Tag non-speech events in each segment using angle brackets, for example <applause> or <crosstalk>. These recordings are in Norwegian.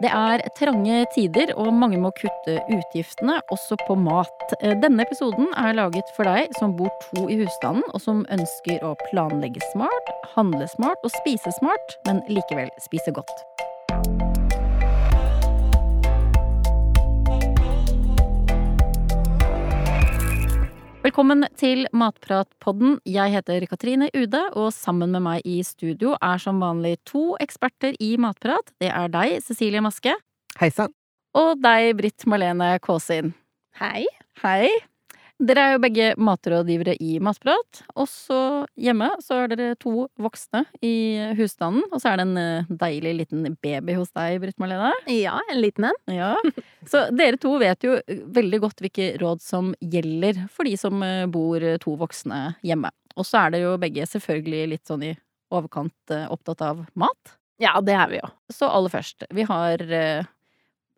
Det er trange tider, og mange må kutte utgiftene, også på mat. Denne episoden er laget for deg som bor to i husstanden, og som ønsker å planlegge smart, handle smart og spise smart, men likevel spise godt. Velkommen til Matpratpodden. Jeg heter Katrine Ude, og sammen med meg i studio er som vanlig to eksperter i matprat. Det er deg, Cecilie Maske. Hei sann. Og deg, Britt Marlene Kåsin. Hei. Hei. Dere er jo begge matrådgivere i Matprat. Også hjemme så er dere to voksne i husstanden. Og så er det en eh, deilig liten baby hos deg, Britt Marlene. Ja, en liten en. Ja. Så dere to vet jo veldig godt hvilke råd som gjelder for de som eh, bor to voksne hjemme. Og så er dere jo begge selvfølgelig litt sånn i overkant eh, opptatt av mat. Ja, det er vi jo. Så aller først, vi har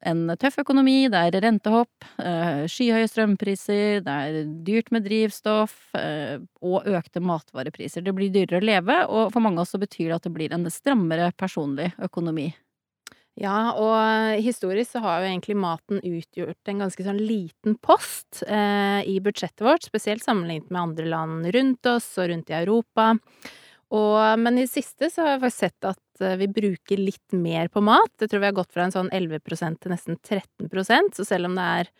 en tøff økonomi, det er rentehopp, eh, skyhøye strømpriser, det er dyrt med drivstoff eh, og økte matvarepriser. Det blir dyrere å leve, og for mange av oss så betyr det at det blir en strammere personlig økonomi. Ja, og historisk så har jo egentlig maten utgjort en ganske sånn liten post eh, i budsjettet vårt, spesielt sammenlignet med andre land rundt oss og rundt i Europa. Og, men i det siste så har jeg faktisk sett at eh, vi bruker litt mer på mat. Jeg tror vi har gått fra en sånn 11% til nesten 13 så selv om det er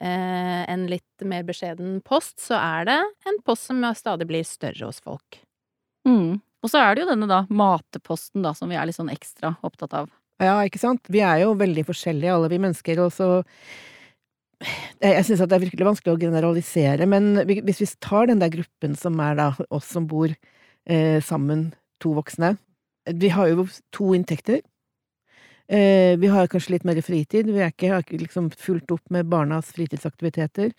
eh, en litt mer beskjeden post, så er det en post som stadig blir større hos folk. Mm. Og så er det jo denne da mateposten da, som vi er litt sånn ekstra opptatt av. Ja, ikke sant. Vi er jo veldig forskjellige, alle vi mennesker, og så jeg syns det er virkelig vanskelig å generalisere, men hvis vi tar den der gruppen som er da oss som bor eh, sammen, to voksne. Vi har jo to inntekter. Eh, vi har kanskje litt mer fritid. Vi er ikke, har ikke liksom fulgt opp med barnas fritidsaktiviteter.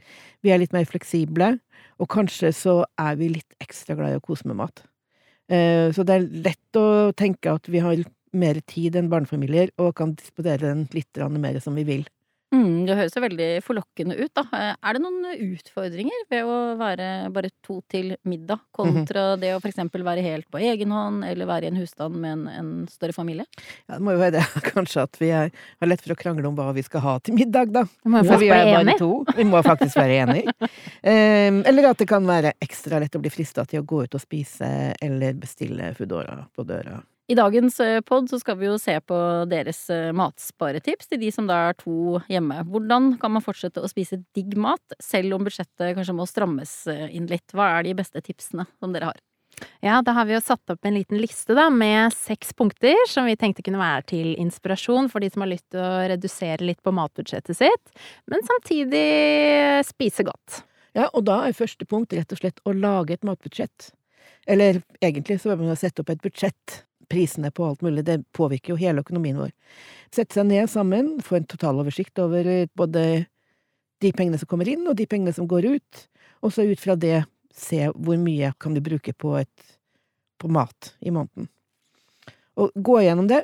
Vi er litt mer fleksible, og kanskje så er vi litt ekstra glad i å kose med mat. Eh, så det er lett å tenke at vi har mer tid enn barnefamilier, og kan disponere den litt mer som vi vil. Mm, det høres jo veldig forlokkende ut, da. Eh, er det noen utfordringer ved å være bare to til middag, kontra mm -hmm. det å for eksempel være helt på egen hånd, eller være i en husstand med en, en større familie? Ja, det må jo være det, <laughs> kanskje, at vi er, har lett for å krangle om hva vi skal ha til middag, da. For vi er bare to. Vi må faktisk være enige. um, <laughs> eller at det kan være ekstra lett å bli frista til å gå ut og spise, eller bestille Foodora på døra. I dagens eh, pod så skal vi jo se på deres eh, matsparetips til de som da er to hjemme. Hvordan kan man fortsette å spise digg mat, selv om budsjettet kanskje må strammes eh, inn litt? Hva er de beste tipsene som dere har? Ja, da har vi jo satt opp en liten liste da, med seks punkter som vi tenkte kunne være til inspirasjon for de som har lyst til å redusere litt på matbudsjettet sitt, men samtidig spise godt. Ja, og da er første punkt rett og slett å lage et matbudsjett. Eller egentlig så bør man sette opp et budsjett prisene på alt mulig, det påvirker jo hele økonomien vår. Sette seg ned sammen, få en totaloversikt over eh, både de pengene som kommer inn, og de pengene som går ut, og så ut fra det se hvor mye kan vi bruke på, et, på mat i måneden. Og gå gjennom det,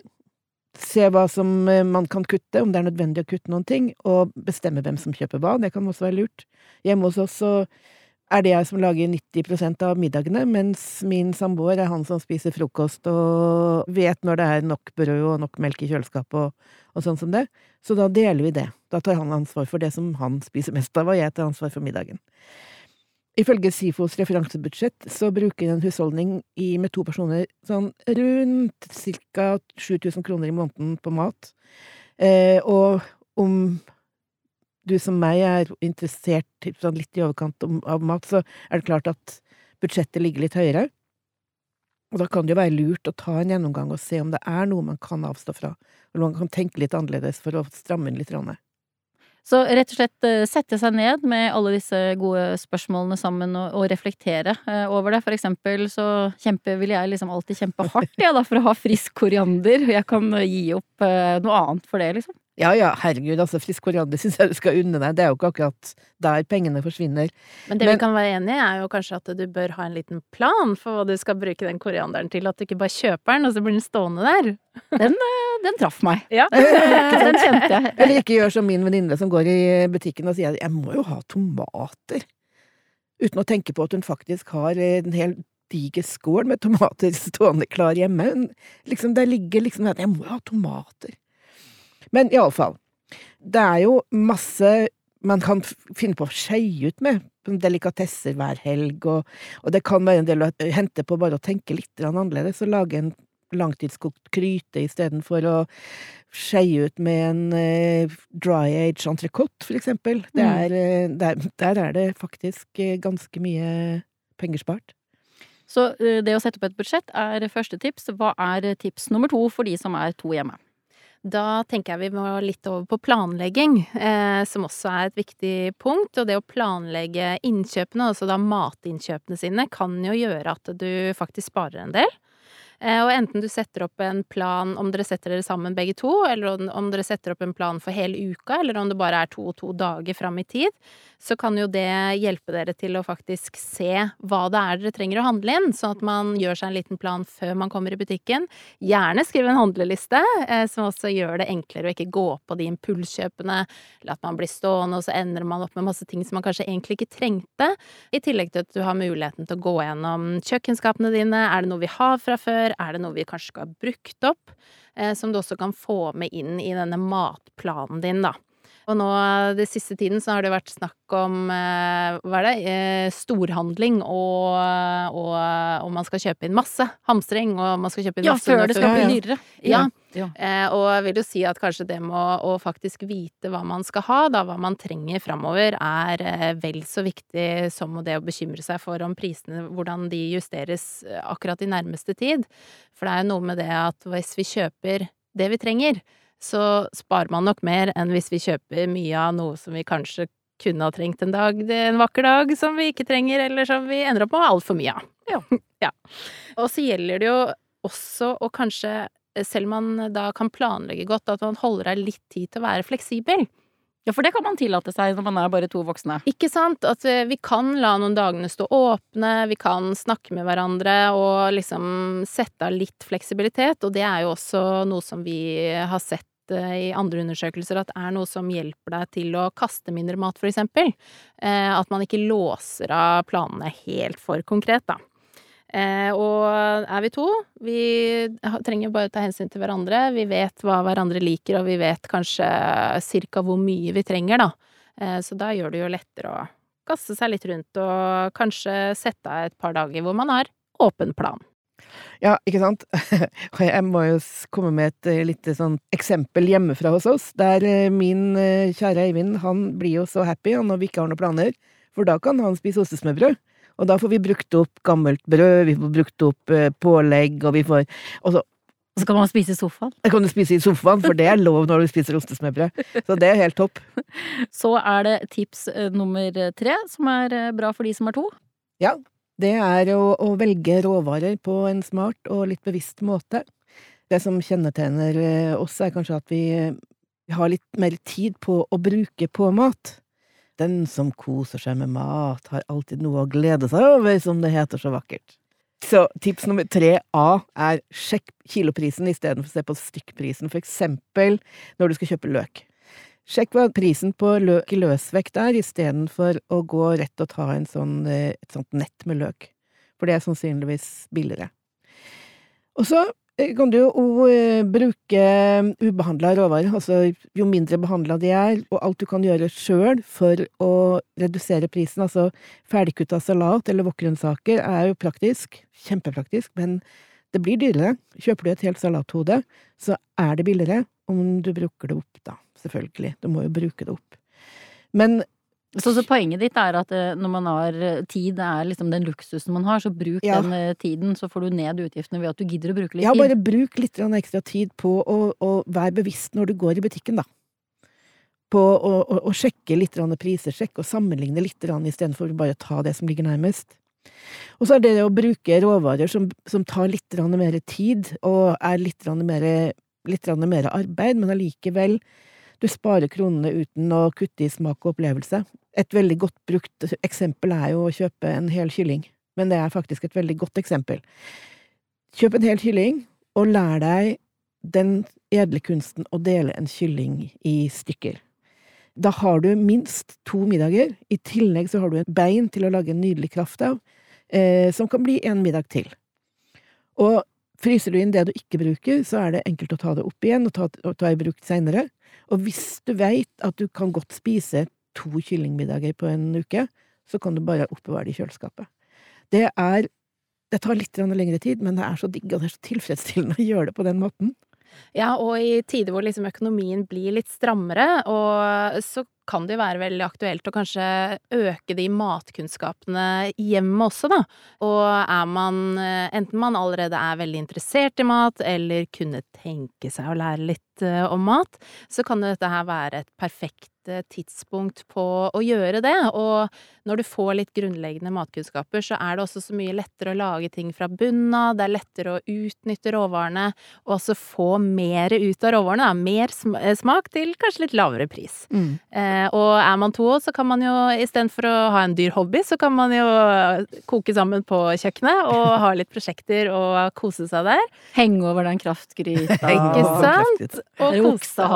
se hva som eh, man kan kutte, om det er nødvendig å kutte noen ting, og bestemme hvem som kjøper hva, det kan også være lurt. Hjemme hos oss så er det jeg som lager 90% av middagene, mens min samboer er han som spiser frokost og vet når det er nok brød og nok melk i kjøleskapet og, og sånn som det. Så da deler vi det. Da tar han ansvar for det som han spiser mest av, og jeg tar ansvar for middagen. Ifølge SIFOs referansebudsjett så bruker en husholdning i, med to personer sånn rundt ca. 7000 kroner i måneden på mat. Eh, og om du som meg er interessert sånn litt i overkant av mat, så er det klart at budsjettet ligger litt høyere. Og da kan det jo være lurt å ta en gjennomgang og se om det er noe man kan avstå fra, eller man kan tenke litt annerledes for å stramme inn litt. Rann. Så rett og slett eh, sette seg ned med alle disse gode spørsmålene sammen og, og reflektere eh, over det. For eksempel så kjempe, vil jeg liksom alltid kjempe hardt ja, da, for å ha frisk koriander. Jeg kan gi opp eh, noe annet for det, liksom. Ja ja, herregud, altså frisk koriander <laughs> syns jeg du skal unne deg, det er jo ikke akkurat der pengene forsvinner. Men det Men, vi kan være enig i, er jo kanskje at du bør ha en liten plan for hva du skal bruke den korianderen til, at du ikke bare kjøper den, og så blir den stående der. <laughs> Den, eh, den traff meg. <laughs> Ja. den kjente jeg. Eller ikke gjør som min venninne som går i butikken og sier 'jeg må jo ha tomater', uten å tenke på at hun faktisk har en hel diger skål med tomater stående klar hjemme. Liksom, der ligger liksom at 'jeg må jo ha tomater'. Men iallfall. Det er jo masse man kan finne på å skeie ut med delikatesser hver helg, og, og, det kan være en del å hente på bare å tenke litt annerledes og lage en langtidskokt gryte istedenfor å skeie ut med en eh, dry age entrecôte, for eksempel. Mm. Er, mm. der, der, er det faktisk uh, ganske mye penger spart. Så det å sette opp et budsjett er første tips. Hva er tips nummer to for de som er to hjemme? Da tenker jeg vi må litt over på planlegging, eh, som også er et viktig punkt. Og det å planlegge innkjøpene, altså da matinnkjøpene sine, kan jo gjøre at du faktisk sparer en del. Eh, og enten du setter opp en plan om dere setter dere sammen begge to, eller om dere setter opp en plan for hele uka, eller om det bare er to og to dager fram i tid, så kan jo det hjelpe dere til å faktisk se hva det er dere trenger å handle inn, sånn at man gjør seg en liten plan før man kommer i butikken. Gjerne skriv en handleliste, eh, som også gjør det enklere å ikke gå på de impulskjøpene, eller at man blir stående, og så ender man opp med masse ting som man kanskje egentlig ikke trengte, i tillegg til at du har muligheten til å gå gjennom kjøkkenskapene dine, er det noe vi har fra før, er det noe vi kanskje skal ha brukt opp, eh, som du også kan få med inn i denne matplanen din, da. Og nå den siste tiden så har det vært snakk om eh, hva er det, eh, storhandling og, og, og man skal kjøpe inn masse hamstring, og man skal kjøpe inn masse Ja, før det skal bli dyrere. Ja. ja. Eh, og jeg vil jo si at kanskje det med å faktisk vite hva man skal ha, da hva man trenger framover, er vel så viktig som det å bekymre seg for om prisene, hvordan de justeres akkurat i nærmeste tid. For det er jo noe med det at hvis vi kjøper det vi trenger, så sparer man nok mer enn hvis vi kjøper mye av noe som vi kanskje kunne ha trengt en dag, en vakker dag, som vi ikke trenger, eller som vi ender opp med altfor mye av. Ja. <laughs> ja. Og så gjelder det jo også å kanskje, selv om man da kan planlegge godt, at man holder deg litt tid til å være fleksibel. Ja, for det kan man tillate seg når man er bare to voksne. Ikke sant. At eh, vi kan la noen dagene stå åpne, vi kan snakke med hverandre og liksom sette av litt fleksibilitet. Og det er jo også noe som vi har sett Eh, i andre undersøkelser at er noe som hjelper deg til å kaste mindre mat, for eksempel. Eh, at man ikke låser av planene helt for konkret, da. Eh, og er vi to, vi trenger bare å ta hensyn til hverandre. Vi vet hva hverandre liker, og vi vet kanskje cirka hvor mye vi trenger, da. Så da gjør det jo lettere å kaste seg litt rundt og kanskje sette av et par dager hvor man har åpen plan. Ja, ikke sant? <laughs> Og jeg må jo komme med et eh, lite sånn eksempel hjemmefra hos oss, der eh, min eh, kjære Eivind, han blir jo så happy når vi ikke har noen planer, for da kan han spise ostesmørbrød. Og da får vi brukt opp gammelt brød, vi får brukt opp pålegg, og vi får Og så og så kan man spise i sofaen? Det kan du spise i sofaen, for det er lov når du spiser ostesmørbrød. Så det er helt topp. <laughs> Så er det tips nummer tre, som er bra for de som er to. Ja, det er å, å, velge råvarer på en smart og litt bevisst måte. Det som kjennetegner eh, oss, er kanskje at vi, vi har litt mer tid på å bruke på mat. Den som koser seg med mat, har alltid noe å glede seg over, som det heter så vakkert. Så tips nummer tre A er sjekk kiloprisen istedenfor å se på stykkprisen, for eksempel når du skal kjøpe løk. Sjekk hva prisen på løk i løsvekt er, istedenfor å gå rett og ta sånn, eh, et sånt nett med løk. For det er sannsynligvis billigere. Og så kan du jo eh, bruke ubehandla råvarer, altså jo mindre behandla de er, og alt du kan gjøre sjøl for å redusere prisen, altså ferdigkutta salat eller wokgrønnsaker er jo praktisk, kjempepraktisk, men det blir dyrere. Kjøper du et helt salathode, så er det billigere om du bruker det opp, da selvfølgelig. Du må jo bruke det opp. Men så, så, poenget ditt er at eh, når man har eh, tid, det er liksom den luksusen man har, så bruk ja. den eh, tiden, så får du ned utgiftene ved at du gidder å bruke litt tid. Ja, bare bruk litt ekstra tid på å, å, være bevisst når du går i butikken, da. På å, å, å sjekke litt priser, sjekke og sammenligne litt istedenfor bare å ta det som ligger nærmest. Og så er det å bruke råvarer som, som tar litt mer tid, og er litt mer, litt mer arbeid, men allikevel du sparer kronene uten å kutte i smak og opplevelse. Et veldig godt brukt eksempel er jo å kjøpe en hel kylling, men det er faktisk et veldig godt eksempel. Kjøp en hel kylling, og lær deg den edle kunsten å dele en kylling i stykker. Da har du minst to middager, i tillegg så har du et bein til å lage en nydelig kraft av, eh, som kan bli en middag til. Og Fryser du inn det du ikke bruker, så er det enkelt å ta det opp igjen og ta, og ta i bruk seinere. Og hvis du veit at du kan godt spise to kyllingmiddager på en uke, så kan du bare oppbevare det i kjøleskapet. Det er Det tar litt lengre tid, men det er så digg, og det er så tilfredsstillende å gjøre det på den måten. Ja, og i tider hvor liksom økonomien blir litt strammere, og så kan det jo være veldig aktuelt å kanskje øke de matkunnskapene hjemme også, da. Og er man Enten man allerede er veldig interessert i mat, eller kunne tenke seg å lære litt eh, om mat, så kan jo dette her være et perfekt eh, tidspunkt på å gjøre det. Og når du får litt grunnleggende matkunnskaper, så er det også så mye lettere å lage ting fra bunnen av. Det er lettere å utnytte råvarene, og også få mer ut av råvarene. Da. Mer eh, smak til kanskje litt lavere pris. Mm. Eh, og er man to, så kan man jo istedenfor å ha en dyr hobby, så kan man jo koke sammen på kjøkkenet og ha litt prosjekter og kose seg der. Henge over den kraftgryta. <laughs> Ikke sant? Og, Og kose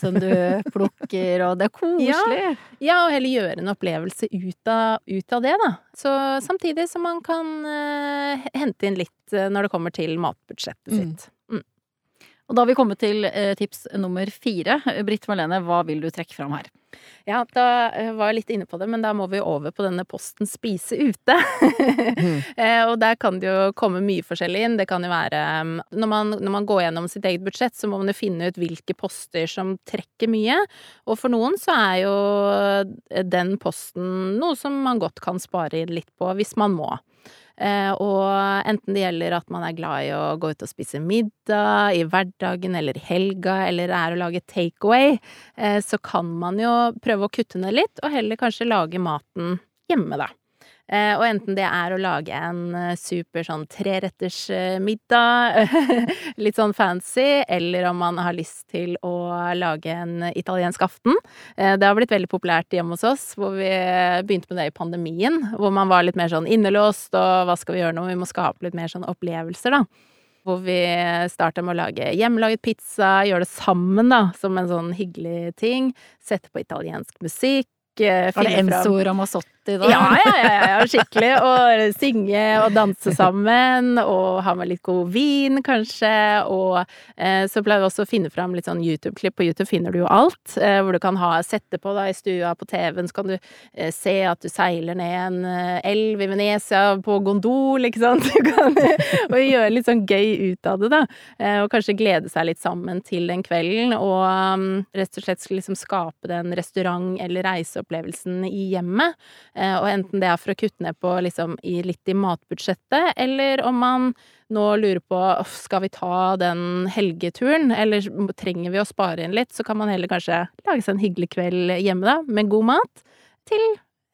som du plukker, og det er koselig. Ja, og heller gjøre en opplevelse ut av, ut av det, da. Så samtidig som man kan uh, hente inn litt uh, når det kommer til matbudsjettet Mm. sitt. Og da har vi kommet til eh, tips nummer fire. Britt Marlene, hva vil du trekke fram her? Ja, da eh, var jeg litt inne på det, men da må vi over på denne posten spise ute. Mm. <laughs> Og der kan det jo komme mye forskjellig inn. Det kan jo være um, når man, når man går gjennom sitt eget budsjett, så må man jo finne ut hvilke poster som trekker mye. Og for noen så er jo den posten noe som man godt kan spare litt på, hvis man må. Eh, og enten det gjelder at man er glad i å gå ut og spise middag i hverdagen eller i helga, eller er å lage takeaway, eh, så kan man jo prøve å kutte ned litt, og heller kanskje lage maten hjemme, da. Eh, og enten det er å lage en eh, super sånn treretters eh, middag, <laughs> litt sånn fancy, eller om man har lyst til å lage en italiensk aften. Det har blitt veldig populært hjemme hos oss, hvor vi begynte med det i pandemien, hvor man var litt mer sånn innelåst, og hva skal vi gjøre nå, vi må skape litt mer sånn opplevelser, da. Hvor vi starta med å lage hjemmelaget pizza, gjøre det sammen, da, som en sånn hyggelig ting. Sette på italiensk musikk. Var det Enzo Ramazzotti da? ja, ja, ja, ja, ja, skikkelig. Og synge og danse sammen, og ha med litt god vin, kanskje. Og eh, så pleier vi også å finne fram litt sånn YouTube-klipp. På YouTube finner du jo alt. Eh, hvor du kan ha, sette på da i stua på TV-en, så kan du eh, se at du seiler ned en eh, elv i Venezia på gondol, ikke sant. <laughs> Kan, og gjøre litt sånn gøy ut av det, da. Eh, og kanskje glede seg litt sammen til den kvelden, og um, rett og slett liksom skape den restaurant- eller reiseopplevelsen i hjemmet. Eh, og enten det er for å kutte ned på liksom i, litt i matbudsjettet, eller om man nå lurer på skal vi ta den helgeturen, eller trenger vi å spare inn litt, så kan man heller kanskje lage seg en hyggelig kveld hjemme, da, med god mat, til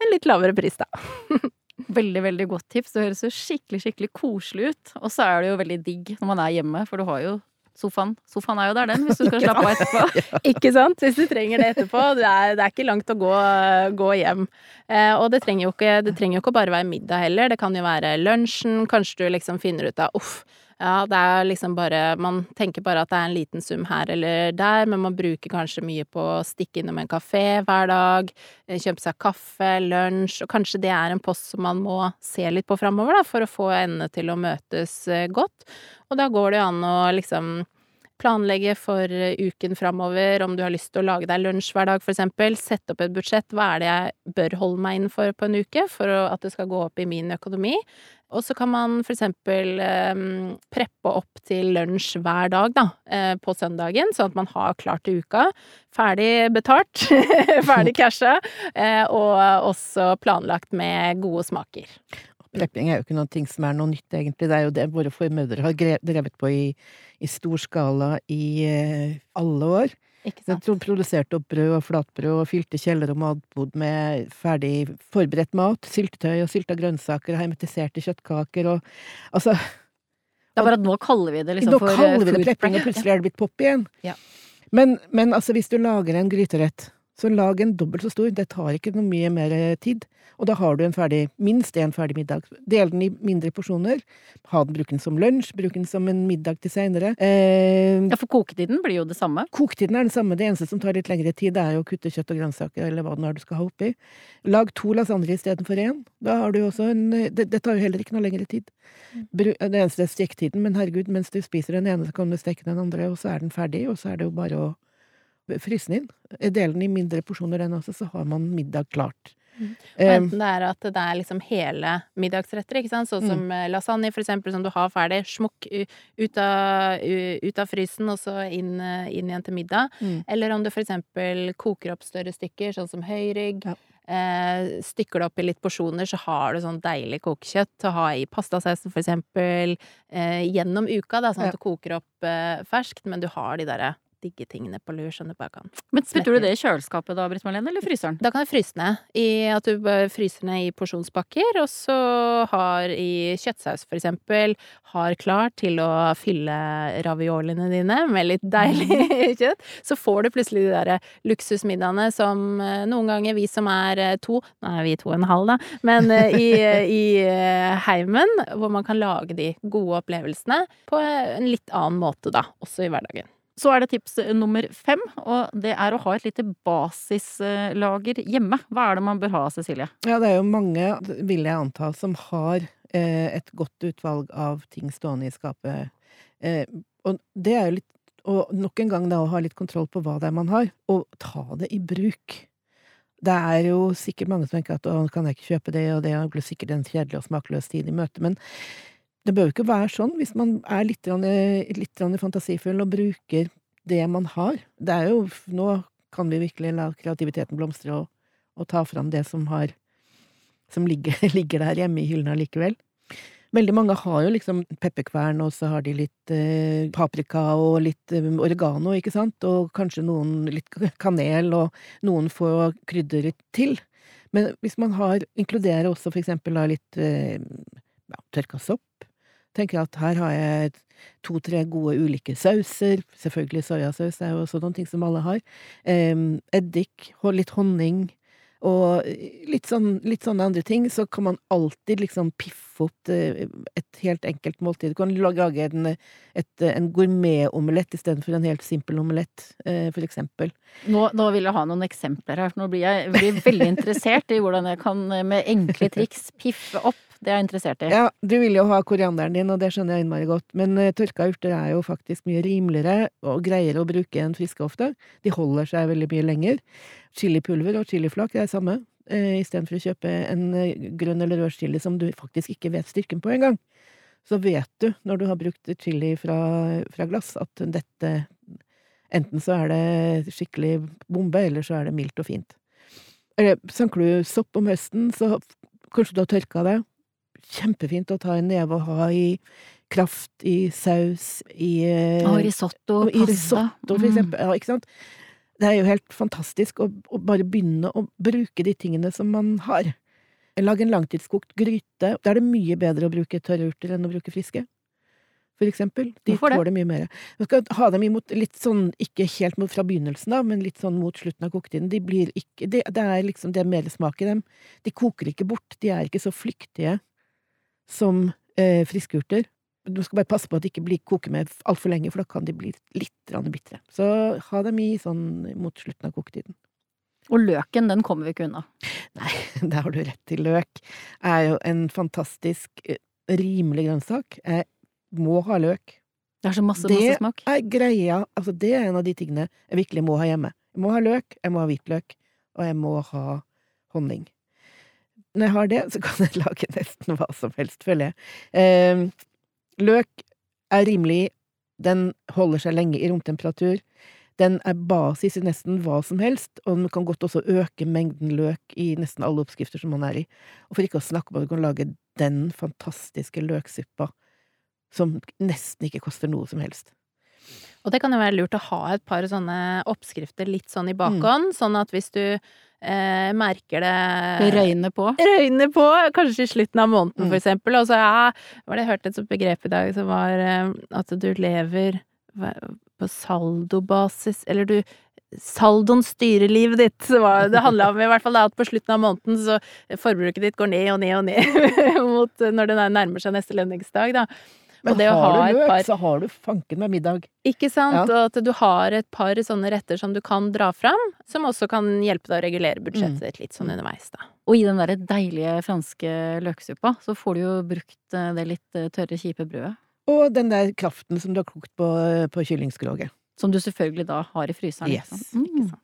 en litt lavere pris, da. <laughs> Veldig, veldig godt tips. Det høres jo skikkelig, skikkelig koselig ut. Og så er det jo veldig digg når man er hjemme, for du har jo sofaen. Sofaen er jo der, den, hvis du skal <laughs> slappe av etterpå. <laughs> Ikke sant? Hvis du trenger det etterpå. Det er, det er ikke langt å gå, gå hjem. Eh, og det trenger, jo ikke, det trenger jo ikke bare være middag heller. Det kan jo være lunsjen. Kanskje du liksom finner ut av uff, ja, det er liksom bare Man tenker bare at det er en liten sum her eller der, men man bruker kanskje mye på å stikke innom en kafé hver dag, eh, kjøpe seg kaffe, lunsj, og kanskje det er en post som man må se litt på framover, da, for å få endene til å møtes eh, godt. Og da går det jo an å liksom planlegge for eh, uken framover, om du har lyst til å lage deg lunsj hver dag, for eksempel. Sette opp et budsjett. Hva er det jeg bør holde meg inn for på en uke for at det skal gå opp i min økonomi? Og så kan man for eksempel eh, preppe opp til lunsj hver dag, da, eh, på søndagen, sånn at man har klart til uka. Ferdig betalt, <laughs> ferdig casha, eh, og også planlagt med gode smaker. Prepping er jo ikke noe som er noe nytt, egentlig. Det er jo det våre formødre har drevet på i, i stor skala i eh, alle år. De produserte opp brød og flatbrød og fylte kjeller og matbod med ferdig forberedt mat. Syltetøy og sylta grønnsaker og hermetiserte kjøttkaker og Altså, Det er bare at nå kaller vi det liksom nå for Nå kaller vi det prepping, og plutselig er det blitt pop igjen. Ja. Men, men altså, hvis du lager en gryterett Så lag en dobbelt så stor. Det tar ikke noe mye mer eh, tid. Og da har du en ferdig, minst én ferdig middag. Del den i mindre porsjoner. Ha den, Bruk den som lunsj, bruk den som en middag til seinere. Eh, Ja, for koketiden blir jo det samme. Koketiden er den samme, det eneste som tar litt lengre tid, det er jo å kutte kjøtt og grønnsaker, eller hva det nå er du skal ha oppi. Lag to lasagne istedenfor én. Da har du også en det, det tar jo heller ikke noe lengre tid. Bru, det eneste er stektiden, men herregud, mens du spiser den ene, så kan du steke den andre, og så er den ferdig, og så er det jo bare å fryse den inn. Del den i mindre porsjoner, enn også, så har man middag klart. Og Eh, enten det er at det er liksom hele middagsretter, ikke sant, sånn Mm. som mm. lasagne for eksempel, som du har ferdig, smukk ut av, ut av frysen, og så inn, eh, inn igjen til middag. Mm. Eller om du for eksempel koker opp større stykker, sånn som høyrygg. Ja. Eh, stykker det opp i litt porsjoner, så har du sånn deilig kokekjøtt å ha i pastasausen, for eksempel, eh, gjennom uka, da, sånn Ja. at du koker opp eh, ferskt, men du har de derre digge tingene på lur Skjønner du bare kan Men putter du det i kjøleskapet da, Britt Marlene, eller fryseren? da kan du fryse ned. I at du fryser ned i porsjonspakker, og så har i kjøttsaus for eksempel, har klar til å fylle ravioliene dine med litt deilig <laughs> kjøtt. Så får du plutselig de derre luksusmiddagene som eh, noen ganger vi som er eh, to, nå er vi to og en halv da, men eh, i, i heimen, hvor man kan lage de gode opplevelsene på en litt annen måte da, også i hverdagen. Så er det tips nummer fem, og det er å ha et lite basislager hjemme. Hva er det man bør ha, Cecilie? Ja, det er jo mange, vil jeg anta, som har eh, et godt utvalg av ting stående i skapet. Eh, og det er jo litt Og nok en gang da å ha litt kontroll på hva det er man har, og ta det i bruk. Det er jo sikkert mange som tenker at å, kan jeg ikke kjøpe det, og det blir sikkert en kjedelig og smakløs tid i møte, men det bør jo ikke være sånn hvis man er litt, litt fantasifull og bruker det man har. Det er jo Nå kan vi virkelig la kreativiteten blomstre og, og ta fram det som har som ligger, <laughs> ligger der hjemme i hyllene likevel. Veldig mange har jo liksom pepperkvern, og så har de litt eh, paprika og litt eh, oregano, ikke sant, og kanskje noen litt kanel, og noen får krydder til. Men hvis man har, inkluderer også for eksempel da litt eh, ja, tørka sopp, tenker at her har jeg to-tre gode ulike sauser, selvfølgelig soyasaus er jo også noen ting som alle har, eh, eddik, litt honning, og litt, sånn, litt sånne andre ting, så kan man alltid liksom piffe opp eh, et helt enkelt måltid. Du kan lage en, et, en gourmetomelett istedenfor en helt simpel omelett, eh, for eksempel. Nå, nå vil jeg ha noen eksempler her. Nå blir jeg blir veldig interessert i hvordan jeg kan eh, med enkle triks piffe opp. Det er jeg interessert i. Ja, du vil jo ha korianderen din, og det skjønner jeg innmari godt, men uh, tørka urter er jo faktisk mye rimeligere og greiere å bruke enn friske ofte. De holder seg veldig mye lenger. Chilipulver og chiliflak er det samme, Uh, istedenfor å kjøpe en eh, grønn eller rød chili som du faktisk ikke vet styrken på engang. Så vet du, når du har brukt chili fra, fra glass, at dette Enten så er det skikkelig bombe, eller så er det mildt og fint. Sanker du sopp om høsten, så kanskje du har tørka det. Kjempefint å ta en neve og ha i kraft, i saus, i eh, Og risotto, og i pasta. risotto, for Mm. eksempel. Ja, ikke sant? Det er jo helt fantastisk å, å bare begynne å bruke de tingene som man har. Lag en langtidskokt gryte. Da er det mye bedre å bruke tørre urter enn å bruke friske. For eksempel. De Hvorfor det? tåler mye mer. Du skal ha dem imot litt sånn, ikke helt mot fra begynnelsen av, men litt sånn mot slutten av koketiden. De blir ikke Det, det er liksom det er mer smak i dem. De koker ikke bort. De er ikke så flyktige som eh, friske urter. Du skal bare passe på at de ikke blir koker med altfor lenge, for da kan de bli litt bitre. Så ha dem i sånn mot slutten av koketiden. Og løken, den kommer vi ikke unna. Nei, <laughs> der har du rett til. Løk er jo en fantastisk eh, rimelig grønnsak. Jeg må ha løk. Det er så masse, Det masse smak. er greia Altså, det er en av de tingene jeg virkelig må ha hjemme. Jeg må ha løk, jeg må ha hvitløk, og jeg må ha honning. Når jeg har det, så kan jeg <laughs> lage nesten hva som helst, føler jeg. Eh, løk er rimelig, den holder seg lenge i romtemperatur. Den er basis i nesten hva som helst, og man kan godt også øke mengden løk i nesten alle oppskrifter som man er i. Og for ikke å snakke om at du kan lage den fantastiske løksuppa som nesten ikke koster noe som helst. Og det kan jo være lurt å ha et par sånne oppskrifter litt sånn i bakhånd, sånn at hvis du eh, merker det røyner på. røyner på, kanskje i slutten av måneden, Mm. for eksempel. Og så ja, var det jeg hørte et sånt begrep i dag som var eh, at du lever på saldobasis, eller du saldoen styrer livet ditt. Var, det handla om i hvert fall da, at på slutten av måneden så forbruket ditt går ned og ned og ned <laughs> mot når det nærmer seg neste lønningsdag, da. Men har ha du et løk, par- så har du fanken meg middag. Ikke sant? Ja. Og at du har et par sånne retter som du kan dra fram, som også kan hjelpe deg å regulere budsjettet Mm. litt sånn underveis, da. Og i den derre deilige franske løksuppa, så får du jo brukt eh, det litt eh, tørre, kjipe brødet. Og den der kraften som du har kokt på, på kyllingskroget. Som du selvfølgelig da har i fryseren. Yes. sant? Ikke Mm. sant?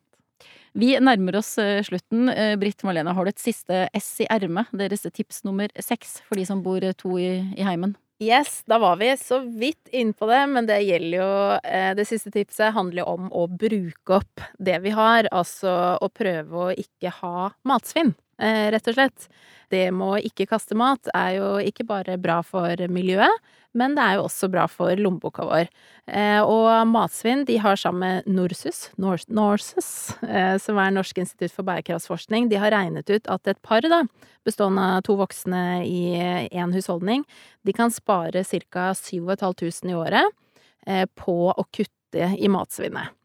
Vi nærmer oss eh, slutten. Eh, Britt Marlene, har du et siste S i ermet? Deres tips nummer seks for de som bor eh, to i, i heimen? Yes, da var vi så vidt inn på det, men det gjelder jo eh, Det siste tipset handler om å bruke opp det vi har. Altså å prøve å ikke ha matsvinn, eh, rett og slett. Det med å ikke kaste mat er jo ikke bare bra for miljøet, men det er jo også bra for lommeboka vår. Eh, og Matsvinn de har sammen med NORSUS, Norsus, eh, som er Norsk institutt for bærekraftsforskning, de har regnet ut at et par da, bestående av to voksne i én husholdning, de kan spare ca. 7500 i året eh, på å kutte i matsvinnet.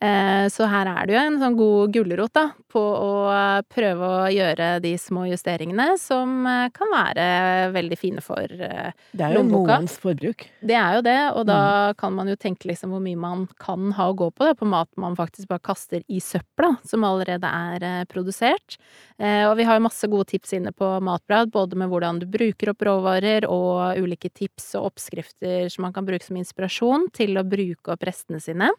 Eh, så her er det jo en sånn god gulrot da, på å eh, prøve å gjøre de små justeringene som eh, kan være veldig fine for lommeboka. Det er jo Lommeboka. morens forbruk. Det er jo det, og da kan man jo tenke liksom hvor mye man kan ha å gå på da, på mat man faktisk bare kaster i søpla, som allerede er produsert. Og vi har jo masse gode tips inne på Matbrad, både med hvordan du bruker opp råvarer, og ulike tips og oppskrifter som man kan bruke som inspirasjon til å bruke opp restene sine.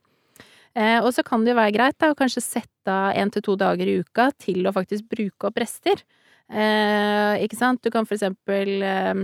Eh, og så kan det jo være greit da, å kanskje sette av én til to dager i uka til å faktisk bruke opp rester. Eh, ikke sant? Du kan for eksempel eh,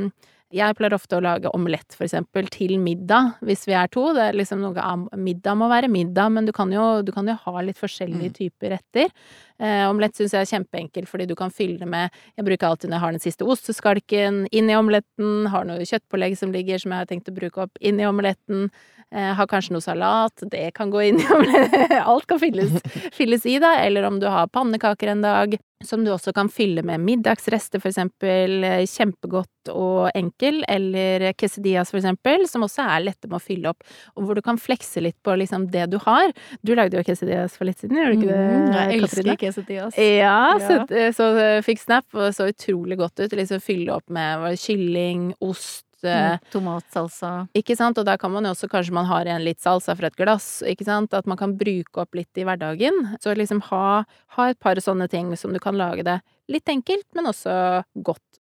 jeg pleier ofte å lage omelett, for eksempel, til middag, hvis vi er to. Det er liksom noe av Middag må være middag, men du kan jo, du kan jo ha litt forskjellige Mm. typer retter. Eh, omelett syns jeg er kjempeenkelt, fordi du kan fylle det med Jeg bruker alltid når jeg har den siste osteskalken inn i omeletten, har noe kjøttpålegg som ligger som jeg har tenkt å bruke opp inn i omeletten. Eh, har kanskje noe salat, det kan gå inn i. <laughs> Alt kan fylles, fylles i, da. Eller om du har pannekaker en dag, som du også kan fylle med middagsrester, for eksempel. eh, Kjempegodt og enkel. Eller quesadillas, for eksempel, som også er lette med å fylle opp. Og hvor du kan flekse litt på liksom det du har. Du lagde jo quesadillas for litt siden, gjorde du ikke det? Mm, jeg elsker quesadillas. Ja, Ja. så, så eh, fikk snap, og så utrolig godt ut. Liksom fylle opp med kylling, ost Mm, Tomatsalsa. Ikke sant? Og der kan man jo også, kanskje man har igjen litt salsa fra et glass, ikke sant? At man kan bruke opp litt i hverdagen. Så liksom ha, ha et par sånne ting som du kan lage det litt enkelt, men også godt.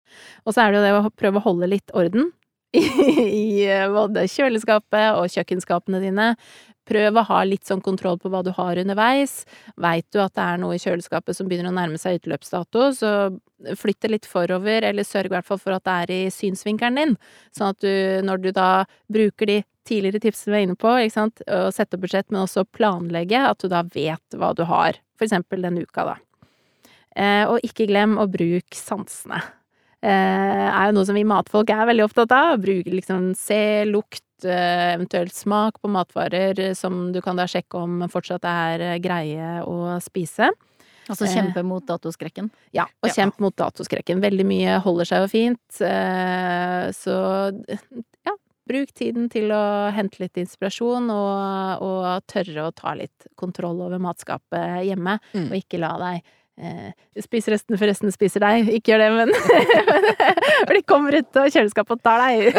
Og så er det jo det å prøve å holde litt orden i, eh, både kjøleskapet og kjøkkenskapene dine. Prøv å ha litt sånn kontroll på hva du har underveis. Veit du at det er noe i kjøleskapet som begynner å nærme seg utløpsdato, så flytt det litt forover, eller sørg i hvert fall for at det er i synsvinkelen din. Sånn at du, når du da bruker de tidligere tipsene vi er inne på, ikke sant, å sette budsjett, men også planlegge, at du da vet hva du har. For eksempel denne uka, da. Eh, og ikke glem å bruke sansene. Eh, er jo noe som vi matfolk er veldig opptatt av. Bruke liksom se, lukt, eh, eventuelt smak på matvarer som du kan da sjekke om fortsatt er eh, greie å spise. Altså kjempe mot datoskrekken. Ja, og Ja. mot datoskrekken. Veldig mye holder seg jo fint. Så ja, bruk tiden til å hente litt inspirasjon og, og tørre å ta litt kontroll over matskapet hjemme, Mm. og ikke la deg Spis resten, for resten spiser deg. Ikke gjør det, men <laughs> For de kommer ut av kjøleskapet og tar deg. <laughs>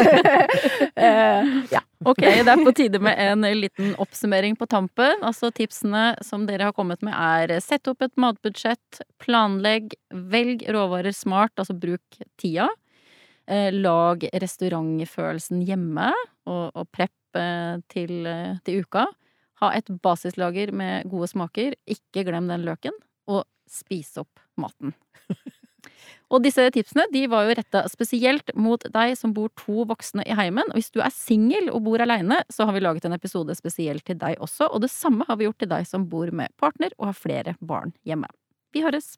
Eh, ja. Ok, det er på tide med en liten oppsummering på tampen. Altså tipsene som dere har kommet med er sett opp et matbudsjett, planlegg, velg råvarer smart, altså bruk tida. Eh, lag restaurantfølelsen hjemme, og, og prepp eh, til, eh, til uka. Ha et basislager med gode smaker, ikke glem den løken, og spis opp maten. <laughs> Og disse tipsene de var jo retta spesielt mot deg som bor to voksne i heimen. Og hvis du er singel og bor aleine, så har vi laget en episode spesielt til deg også. Og det samme har vi gjort til deg som bor med partner og har flere barn hjemme. Vi høres!